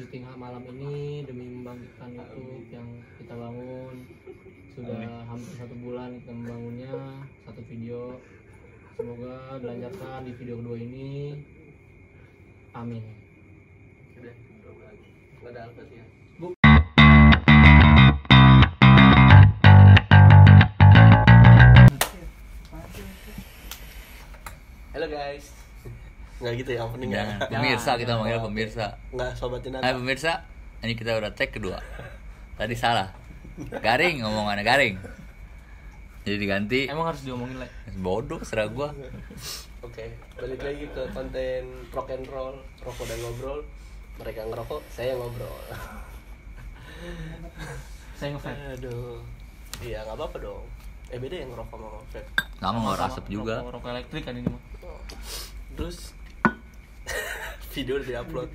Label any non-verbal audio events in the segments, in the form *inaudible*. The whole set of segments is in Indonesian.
syuting malam ini demi membangkitkan YouTube yang kita bangun. Sudah hampir satu bulan kita membangunnya satu video. Semoga dilancarkan di video kedua ini. Amin. Halo guys. Nggak gitu ya opening Jangan. ya. *laughs* Pemirsa kita manggil pemirsa. Nggak sobatin Hai pemirsa, ini kita udah tag kedua. Tadi salah. Garing ngomongannya garing. Jadi diganti. emang harus diomongin lagi Bodoh serah gua. Oke, balik lagi ke konten rock and roll, rokok dan ngobrol. Mereka ngerokok, saya ngobrol. saya ngevape Aduh. Iya, nggak apa-apa dong. Eh beda yang ngerokok sama vape. Sama nggak asap juga. rokok, rokok elektrik kan ini mah Terus *laughs* video udah diupload.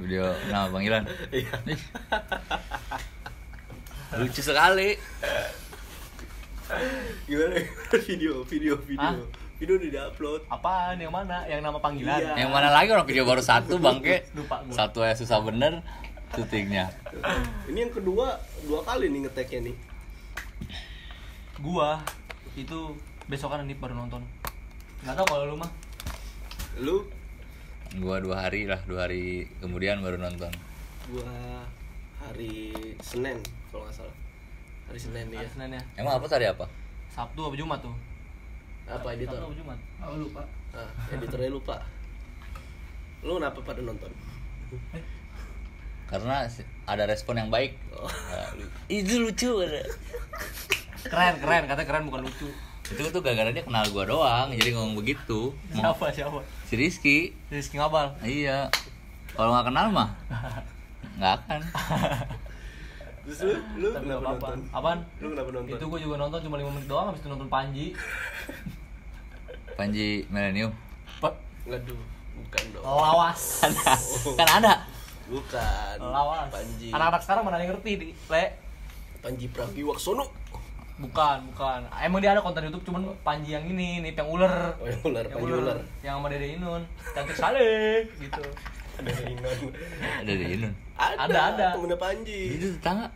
Video nama panggilan. Iya. Ih. *laughs* Lucu sekali. Gimana video, video, video. Hah? Video udah diupload. apaan yang mana yang nama panggilan Iya. Yang mana lagi orang video baru satu bangke. Lupa. Satu aja susah bener syutingnya. Ini yang kedua dua kali nih ngeteknya nih. gua itu besokan nih baru nonton nggak tahu kalau lu mah Lu Gua dua hari lah, dua hari kemudian baru nonton. gua hari Senin kalau nggak salah. Hari Senin hari ya. Senin ya Emang apa tadi apa? Sabtu apa Jumat tuh Apa editor? Sabtu apa Jumat oh lupa Ah, editornya lupa. Lu kenapa pada nonton? Karena ada respon yang baik. Oh. Nah, itu lucu keren keren katanya keren bukan lucu itu tuh gara-gara dia kenal gua doang jadi ngomong begitu. Mau- siapa siapa? Si Rizky. Rizky Ngabal? Iya. Kalau nggak kenal mah *laughs* nggak akan. Terus lu, lu Tapi kenapa nonton? Apaan? Lu kenapa nonton? itu gua juga nonton cuma 5 menit doang habis itu nonton Panji. *laughs* Panji Millennium. Pak Waduh, bukan dong. lawas. Kan ada. Bukan. lawas. Panji. anak-anak sekarang mana yang ngerti di? Le. Panji Pragiwaksono. Bukan bukan emang dia ada konten YouTube cuman Panji yang ini nih yang ular Oh, yang ular, yang Panji ular. yang sama Dede Inun cantik sekali gitu Ada Inon. ada di Inun Ada, Ada, ada. Temennya Panji. itu tetangga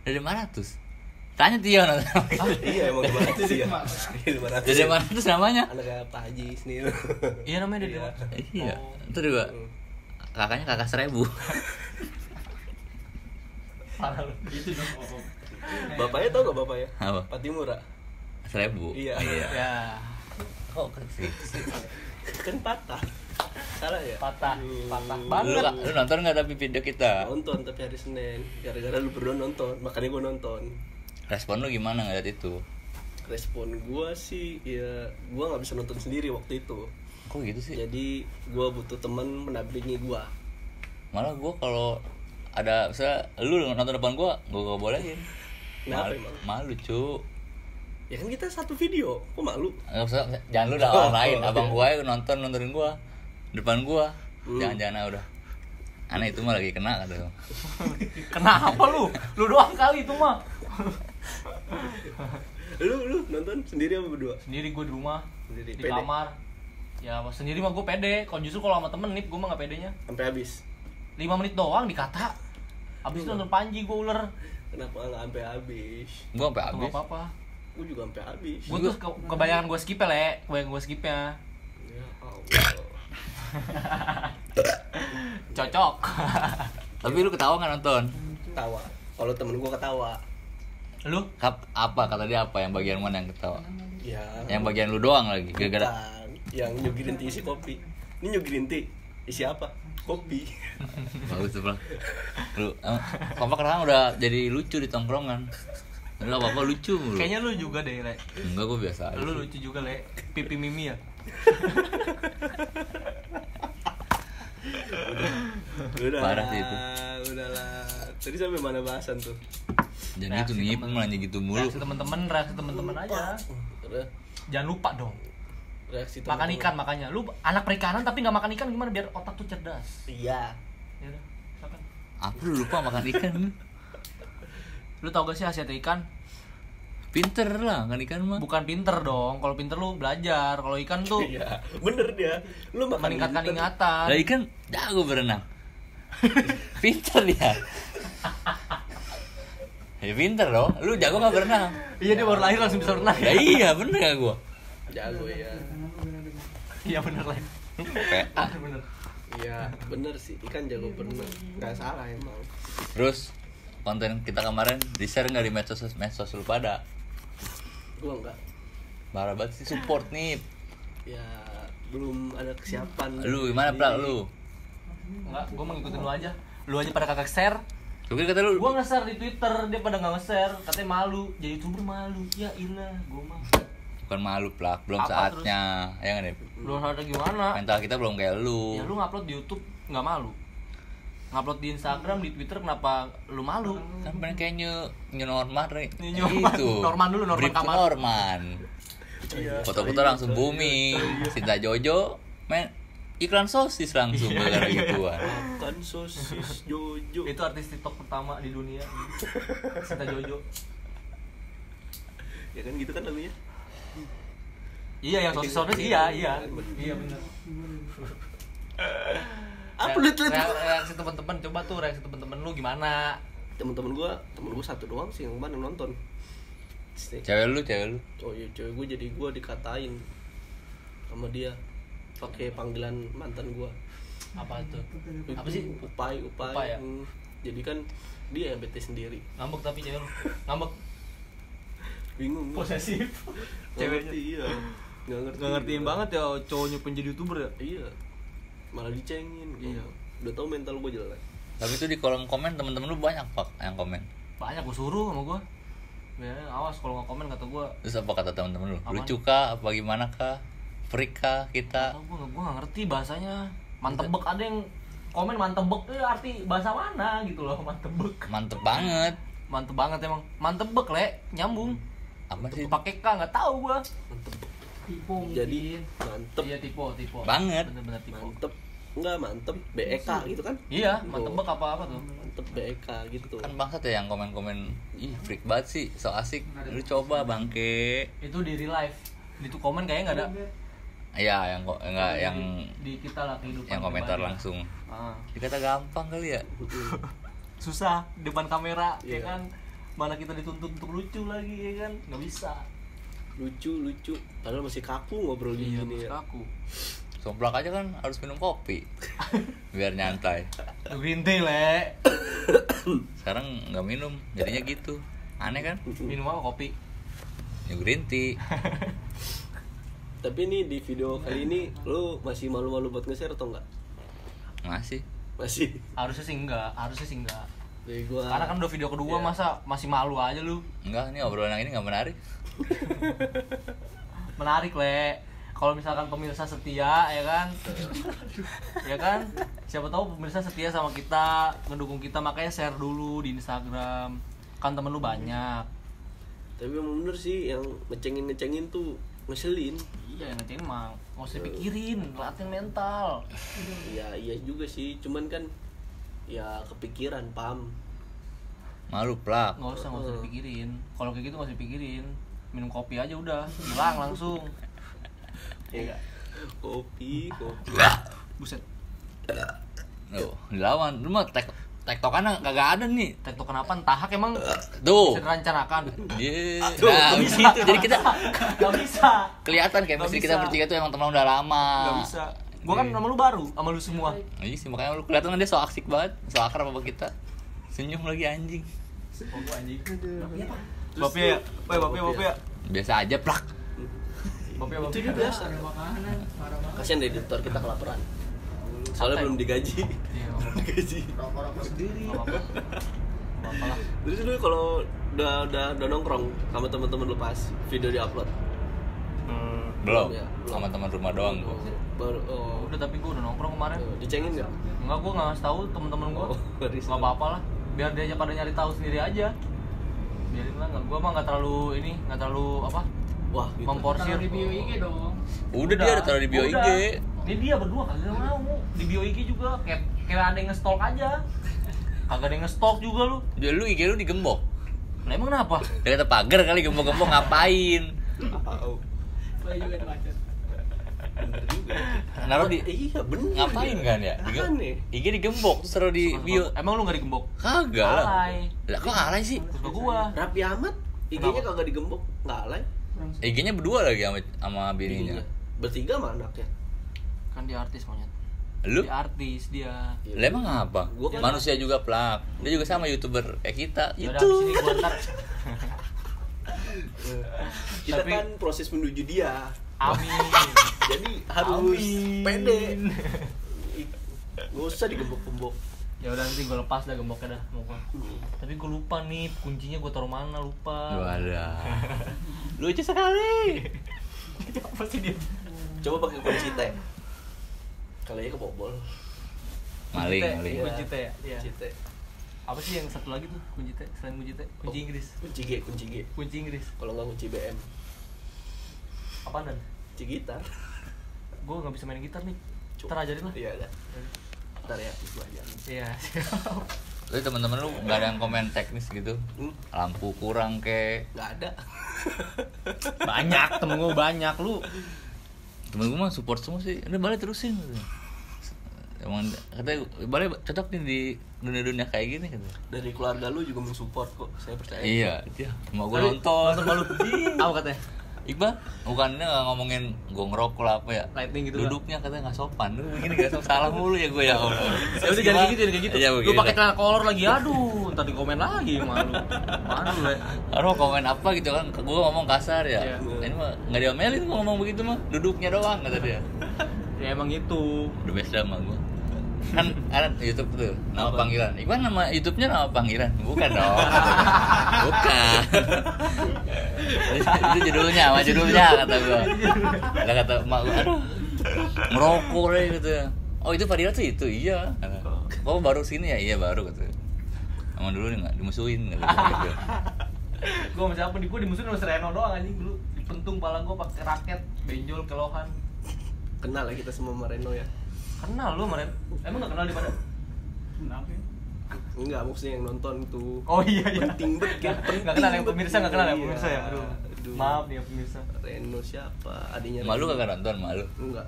dari mana tuh tanya Tio nonton iya, emang gimana tuh sih ya? Gimana tuh dari sih? mana tuh namanya Anaknya Pak Haji Snil. iya namanya Dede Iya. iya Oh. itu juga kakaknya kakak seribu parah lu gitu dong *laughs* Bapaknya tau gak bapaknya? Apa? Patimura. seribu Iya. *laughs* ya kok ke situ sih Kan patah. Salah ya? patah Aduh. patah lu, banget lu nonton nggak tapi video kita Nonton tapi hari Senin. Gara-gara lu berdua nonton, makanya gua nonton. respon lu gimana ngeliat itu Respon gua sih ya gua nggak bisa nonton sendiri waktu itu. kok gitu sih Jadi gua butuh teman menampingi gua. malah gua kalau ada misalnya lu nonton depan gua gua gak bolehin Kenapa malu, emang? malu cu Ya kan kita satu video, kok malu? Nggak usah, jangan lu dah orang lain abang gua ya nonton nontonin gua depan gua Hmm. jangan jangan ah, udah aneh itu mah lagi kena kata gua. *laughs* kenapa lu lu doang kali itu mah Lu lu nonton sendiri apa berdua? sendiri gue di rumah Sendiri, di pede? kamar ya sendiri mah gue pede kalau justru kalau sama temen nih gue mah gak pedenya Sampai habis. 5 menit doang dikata abis itu nonton Panji gue ular Kenapa nggak sampai habis? gua sampai habis apa-apa Gua juga sampai habis. gue tuh ke kebayangan gue skip ya le kebayangan gue skipnya Ya Allah. *laughs* cocok *laughs* tapi lu ketawa nggak nonton Ketawa. Kalau temen gua ketawa. lu Kap, apa kata dia apa yang bagian mana yang ketawa Ya. yang bagian lu doang lagi gara-gara. Yang nyugirin isi kopi. Ini nyugirin tea isi apa? Kopi. bagus tuh Bang. lu eh, kompak sekarang udah jadi lucu di tongkrongan lu apa apa lucu lu kayaknya lu juga deh le enggak gua biasa aja lu sih. lucu juga le pipi mimi ya Udah. Parah sih itu. Udahlah. Tadi sampai mana bahasan tuh? jangan gitu Reaksi nih nanya gitu mulu reaksi temen-temen reaksi temen-temen aja Udah. jangan lupa dong Reaksi makan temen-temen. ikan makanya lu anak perikanan tapi nggak makan ikan gimana biar otak tuh cerdas Iya. ya lu lupa makan ikan *laughs* lu tau gak sih khasiat ikan pinter lah makan ikan mah bukan pinter dong kalau pinter lu belajar kalau ikan tuh *laughs* Iya. Bener dia. Lu makan meningkatkan ikan. ingatan lah ikan jago berenang *laughs* Pinter dia. Ya pinter dong. Lu jago nggak berenang? Iya dia baru lahir langsung bisa berenang. Ya iya bener gak gua? Jago ya Iya bener lah. PA. Bener. iya bener *laughs* sih ikan jago berenang nggak salah emang Terus konten kita kemarin di share nggak di medsos medsos lu pada? gua enggak Parah banget sih support nih. ya belum ada kesiapan Lu gimana plak lu? Enggak, gua mau ngikutin lu aja. Lu aja pada kagak share. Lu kira kata lu Gua nge-share di Twitter, dia pada nggak nge-share. Katanya malu, jadi youtuber malu. Ya ilah, gua mah. Bukan malu plak, belum Apa saatnya. Ya nggak nih? Lu ada gimana? Mental kita belum kayak lu. Ya lu ngupload di YouTube nggak malu. Ngupload di Instagram, di Twitter kenapa lu malu? Kan pengen kayak new, new Norman Re. New Norman. Itu. *laughs* Norman dulu, to kamar. Norman. Foto-foto langsung booming. Sinta Jojo main iklan sosis langsung gara-gara gituan. kan sosis jojo Itu artis TikTok pertama di dunia. *laughs* Sinta Jojo. ya kan gitu kan lagunya Iya, yang sosis sosis iya, iya. Iya benar. apa liat liat Re- reaksi teman-teman coba tuh reaksi teman-teman lu gimana? temen-temen gua temen gua satu doang sih yang kemarin nonton Cewek lu, cewek lu. oh iya cewek gua jadi gua dikatain sama dia pakai panggilan mantan gua Apa tuh? Itu Apa sih? upai upai, Upai ya? Hmm. jadi kan dia yang bete sendiri Ngambek tapi cewek lu. Ngambek bingung posesif. Ceweknya. iya nggak ngerti Gak ngertiin gua. banget ya cowoknya penjadi youtuber ya. iya malah dicengin iya udah tau mental gua jelek Tapi itu di kolom komen temen-temen lu banyak pak yang komen. Banyak gue suruh sama gue. Ya, awas kalau nggak komen kata gue. Terus apa kata temen-temen lu? Apaan? Lucu kah? Apa gimana kah? Freak kah kita? Gue gue nggak ngerti bahasanya. Mantebek ada yang komen mantebek itu arti bahasa mana gitu loh *laughs* mantebek. Mantep banget. Mantep banget emang. Mantebek le nyambung. Apa sih? Pakai K nggak tahu gue. mantep Tipe jadi mantep. Iya tipe tipe. Banget. Bener-bener tipe. mantep. Enggak mantep. BEK gitu kan? Iya mantebek apa apa tuh. mantep BEK gitu. Kan bangsat ya yang komen-komen Ih freak banget sih So asik. Lu coba bangke. Itu di real life. Itu komen kayaknya nggak ada. Iya yang kok enggak yang di kita lah kehidupan. yang komentar langsung. Ah. Dikata gampang kali ya. *laughs* Susah depan kamera ya Iya. kan? Mana kita dituntut untuk lucu lagi ya kan? Nggak bisa lucu lucu. Padahal masih kaku ngobrol iya gini terus ya. kaku. Somplak aja kan harus minum kopi. *laughs* Biar nyantai. Green tea le Sekarang nggak minum Jadinya gitu. Aneh kan? minum apa kopi? Ya green tea. *laughs* Tapi ini di video kali ini lu masih malu-malu buat nge-share atau enggak Masih. Masih. Harusnya sih enggak harusnya sih enggak dari gua karena kan udah video kedua Iya. masa masih malu aja lu? Enggak, ini obrolan yang ini nggak menarik *laughs* menarik le. Kalau misalkan pemirsa setia ya kan? Ya kan? Siapa tahu pemirsa setia sama kita ngedukung kita makanya share dulu di Instagram. Kan temen lu banyak. Tapi emang bener sih yang ngecengin ngecengin tuh ngeselin. Iya yang ngecengin mah nggak usah dipikirin latihan mental. Ya iya juga sih cuman kan ya kepikiran pam Malu plak. Nggak usah nggak usah dipikirin. Kalau kayak gitu nggak usah dipikirin minum kopi aja udah hilang langsung. Ya kopi kopi. Buset. Tuh, dilawan. Lu mah tek tektokan kagak ada nih. Tektok kenapa tahak emang Tuh. bisa direncanakan. Iya, Tuh, nah, bisa. situ. Jadi kita nggak bisa. Kelihatan kayak mesti kita bertiga tuh emang teman udah lama. nggak bisa. Gua kan nama lu baru sama lu semua. Iya sih makanya lu kelihatan kan dia so asik banget, so akrab sama kita. Senyum lagi anjing. oh gua anjing bapnya ya Woi, bapnya bapnya Biasa aja plak. bapnya itu bapnya juga biasa kasian deh editor kita kelaparan soalnya Santai. belum digaji iya *laughs* digaji nggak apa-apa lah terus lu kalau udah udah udah nongkrong sama teman-teman lu pas video diupload Belum. ya, belum. Sama teman rumah doang gua. baru oh, udah tapi gua udah nongkrong kemarin dicengin nggak Enggak, gua nggak ngasih tahu temen-temen gua. Oh, risih. *laughs* Nggak apa-apa lah. Biar dia aja pada nyari tahu sendiri aja. Biarin lah, nggak- gua mah nggak terlalu ini, nggak terlalu apa, wah gitu. memporsir. di bio IG dong Udah, dia udah taruh di bio udah. IG. Ini dia berdua kagak mau. Di bio IG juga kayak kayak ada yang nge-stalk aja. Kagak ada yang nge-stalk juga lu. Dia lu IG lu digembok. Lah emang kenapa? Dia kata pagar kali gembok-gembok ngapain? Tahu. gue juga ada macet Bener juga. Naruh di Iya bener. ngapain kan ya? Di, Aneh. IG digembok terus taruh di bio. Emang lu gak digembok? Kagak lah. Alay. Lah kok alay sih? Terus ke gua. Rapi amat. IG-nya kagak digembok, nggak alay. IG-nya berdua lagi sama sama bininya. Bertiga sama anaknya. Kan dia artis monyet. Lu? Dia artis dia. Lah emang apa? Gua kan- Manusia juga plak. Dia juga sama youtuber kayak kita. Yaudah, Itu. *laughs* Kita Tapi- kan proses menuju dia. Amin. Jadi harus Amin. pede. Gak usah digembok-gembok. Ya udah nanti gua lepas dah gemboknya dah mau gua. Hmm. Tapi gua lupa nih kuncinya gua taruh mana lupa. Wadah. *laughs* Lucu sekali. Apa sih dia? Coba pakai kunci T. Kalau ya kebobol. Maling, maling. Kunci T ya. Kunci T. Apa sih yang satu lagi tuh kunci T selain kunci T? Kunci Oh. Inggris. Kunci G, kunci G. Kunci Inggris. Kalau nggak kunci BM, Apaan dan? Kunci gitar. Gua nggak bisa main gitar nih. Ntar ajarin lah. Iya ada. Ntar ya, itu aja. Iya. Lu teman-teman lu nggak ada yang komen teknis gitu? Hmm, Lampu kurang ke nggak ada. banyak *laughs* temen gua banyak lu. temen gue mah support semua sih udah balik terusin gitu. emang katanya balik cocok nih di dunia-dunia kayak gini gitu Dari keluarga lu juga mensupport kok, saya percaya. iya dia mau gue Tapi, nonton nonton malu. Apa katanya? Iqbal bukannya nggak ngomongin gue ngerokok lah apa ya Lightning gitu lah. duduknya katanya nggak sopan lu begini gak sopan salah mulu ya gue ya Allah Ya udah jangan gitu, jangan gitu. Iya, lu pakai celana kolor lagi, aduh, ntar di komen lagi malu. Malu ya. Aduh komen apa gitu kan gue ngomong kasar ya Iya. ini mah nggak diomelin gue ngomong begitu mah duduknya doang kata dia Ya emang itu. udah best sama gue kan ada YouTube tuh nama Apa? panggilan. Iwan nama YouTube-nya nama panggilan? Bukan dong. *laughs* Bukan. Itu judulnya sama judulnya kata gue lah kata emak gue aduh ngerokok deh gitu. Oh itu Fadila tuh itu? Iya. Kok baru sini ya? Iya baru kata emang dulu nih nggak dimusuhin gitu. *laughs* Gua sama siapa di gua dimusuhin sama Reno doang anjing. Dulu. Dipentung pala gua pakai raket, benjol kelohan. Kenal lah kita semua sama Reno ya. Kenal lu kemarin? Emang gak kenal di mana? Enggak, maksudnya yang nonton tuh. Oh iya iya. Penting banget, Gak, penting gak kenal yang pemirsa gak kenal ya Iya. pemirsa ya. Aduh. Aduh. Maaf nih ya pemirsa. Reno siapa? Adiknya malu kagak nonton malu Enggak.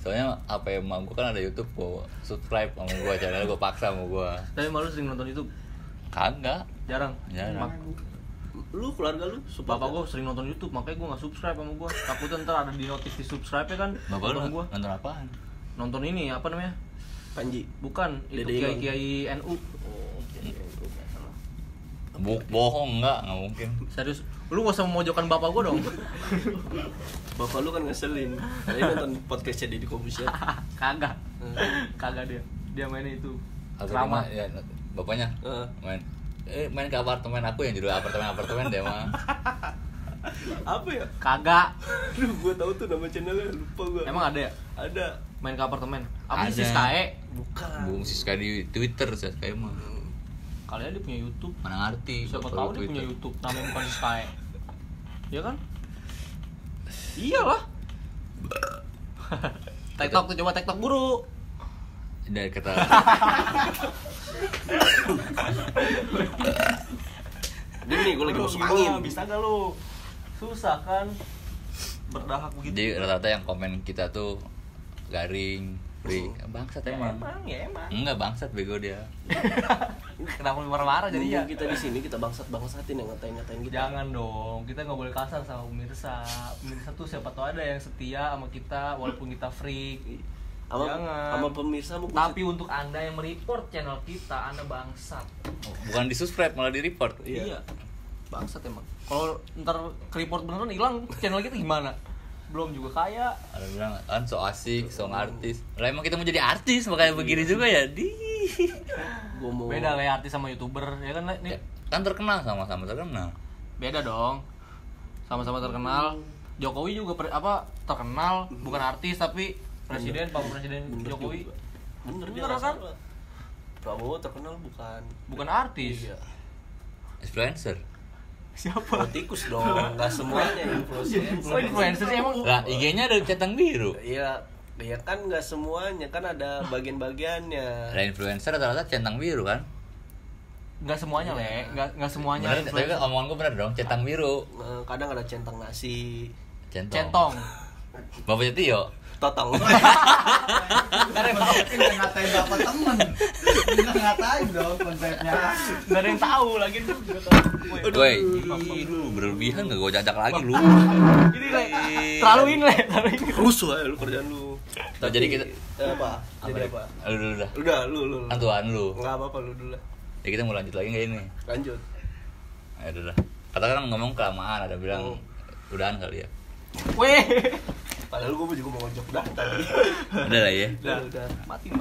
soalnya apa ya emak gue kan ada YouTube gue subscribe sama gue channel gue paksa sama gue Tapi malu sering nonton YouTube. kagak Jarang. Jarang. Mak- Lu keluarga lu support Bapak nggak? gua sering nonton YouTube, makanya gua gak subscribe sama gua. Takutnya ntar ada di notif di subscribe ya kan. bapak lu gua. nonton apaan Nonton ini apa namanya? Panji. Bukan, itu Dede Imam. kiai-kiai NU. Oh, Bu bohong enggak nggak mungkin Serius, lu gak usah memojokkan bapak gua dong. *laughs* Bapak lu kan ngeselin. Tadi nonton podcastnya Deddy Kobusier. *laughs* Kagak. Hmm. Kagak dia. Dia mainnya itu. Mah, ya bapaknya Heeh. main eh main ke apartemen aku yang judul apartemen apartemen dia mah *laughs* Apa ya? Kagak. Aduh, gua tahu tuh nama channelnya, lupa gua. Emang ada ya? ada? Main ke apartemen. Apa sih Ada. Skae? Bukan. bung Siska di Twitter saya kayak mah Kalian dia punya YouTube. mana ngerti Siapa tahu dia punya. YouTube namanya bukan si Skae. Iya kan? Iyalah. *laughs* TikTok tuh coba TikTok guru. dari kata Ini nih gua lagi masuk gimana? angin. Bisa gak lu? Susah kan? Berdahak begitu. jadi rata-rata yang komen kita tuh garing free bangsat Ya, emang emang, ya emang. enggak bangsat bego dia *laughs* Kenapa lu marah-marah jadi ya? Kita di sini kita bangsat bangsatin yang ngatain-ngatain kita. Jangan dong, kita nggak boleh kasar sama pemirsa. Pemirsa tuh siapa tahu ada yang setia sama kita walaupun kita freak. Sama Jangan. sama pemirsa Tapi untuk anda yang mereport channel kita, anda bangsat. bukan di subscribe malah di report Iya. Iya. Bangsat emang. Kalau ntar ke report beneran hilang channel kita gimana? Belum juga kaya. ada bilang kan so asik so artis lah emang kita mau jadi artis makanya begini juga ya di gua mau Beda lah ya artis sama youtuber, ya kan? Nih, Ya, kan terkenal sama-sama terkenal beda dong. Sama-sama terkenal. Jokowi juga per- apa terkenal, bukan artis tapi presiden, Pak Presiden Bener Jokowi juga. Bener, dia Bener kan? Prabowo terkenal bukan bukan artis. Iya. influencer Siapa? Politikus dong, nggak semuanya influencer. Oh influencer sih emang. Lah IG-nya ada centang biru? Iya, ya kan nggak semuanya kan ada bagian-bagiannya. ada influencer rata-rata centang biru kan? Nggak semuanya le. Nggak nggak semuanya bener tapi influencer. kan omongan gue bener dong centang biru. Eh, Kadang ada centang nasi. centong. Centong. Bapaknya Tio? *laughs* Yang nggak ngatain dapat temen Nggak ngatain dong konsepnya nggak ada yang tahu lagi tuh nggak tahu Woi, ih, lu berlebihan gak gue jajak lagi lu. ini le terlalu ini le rusuh aja lu kerjaan lu Nah, jadi kita- Eh, apa jadi apa Lu dulu dah. udah lu lu Kan tuan lu. nggak apa apa lu dulu lah Ya kita mau lanjut lagi nggak ini? lanjut Ya udah dah. Katakan ngomong kelamaan ada bilang Oh. udahan kali ya. weh padahal gue juga mau ngojok dah tadi Udah lah ya. udah udah mati bang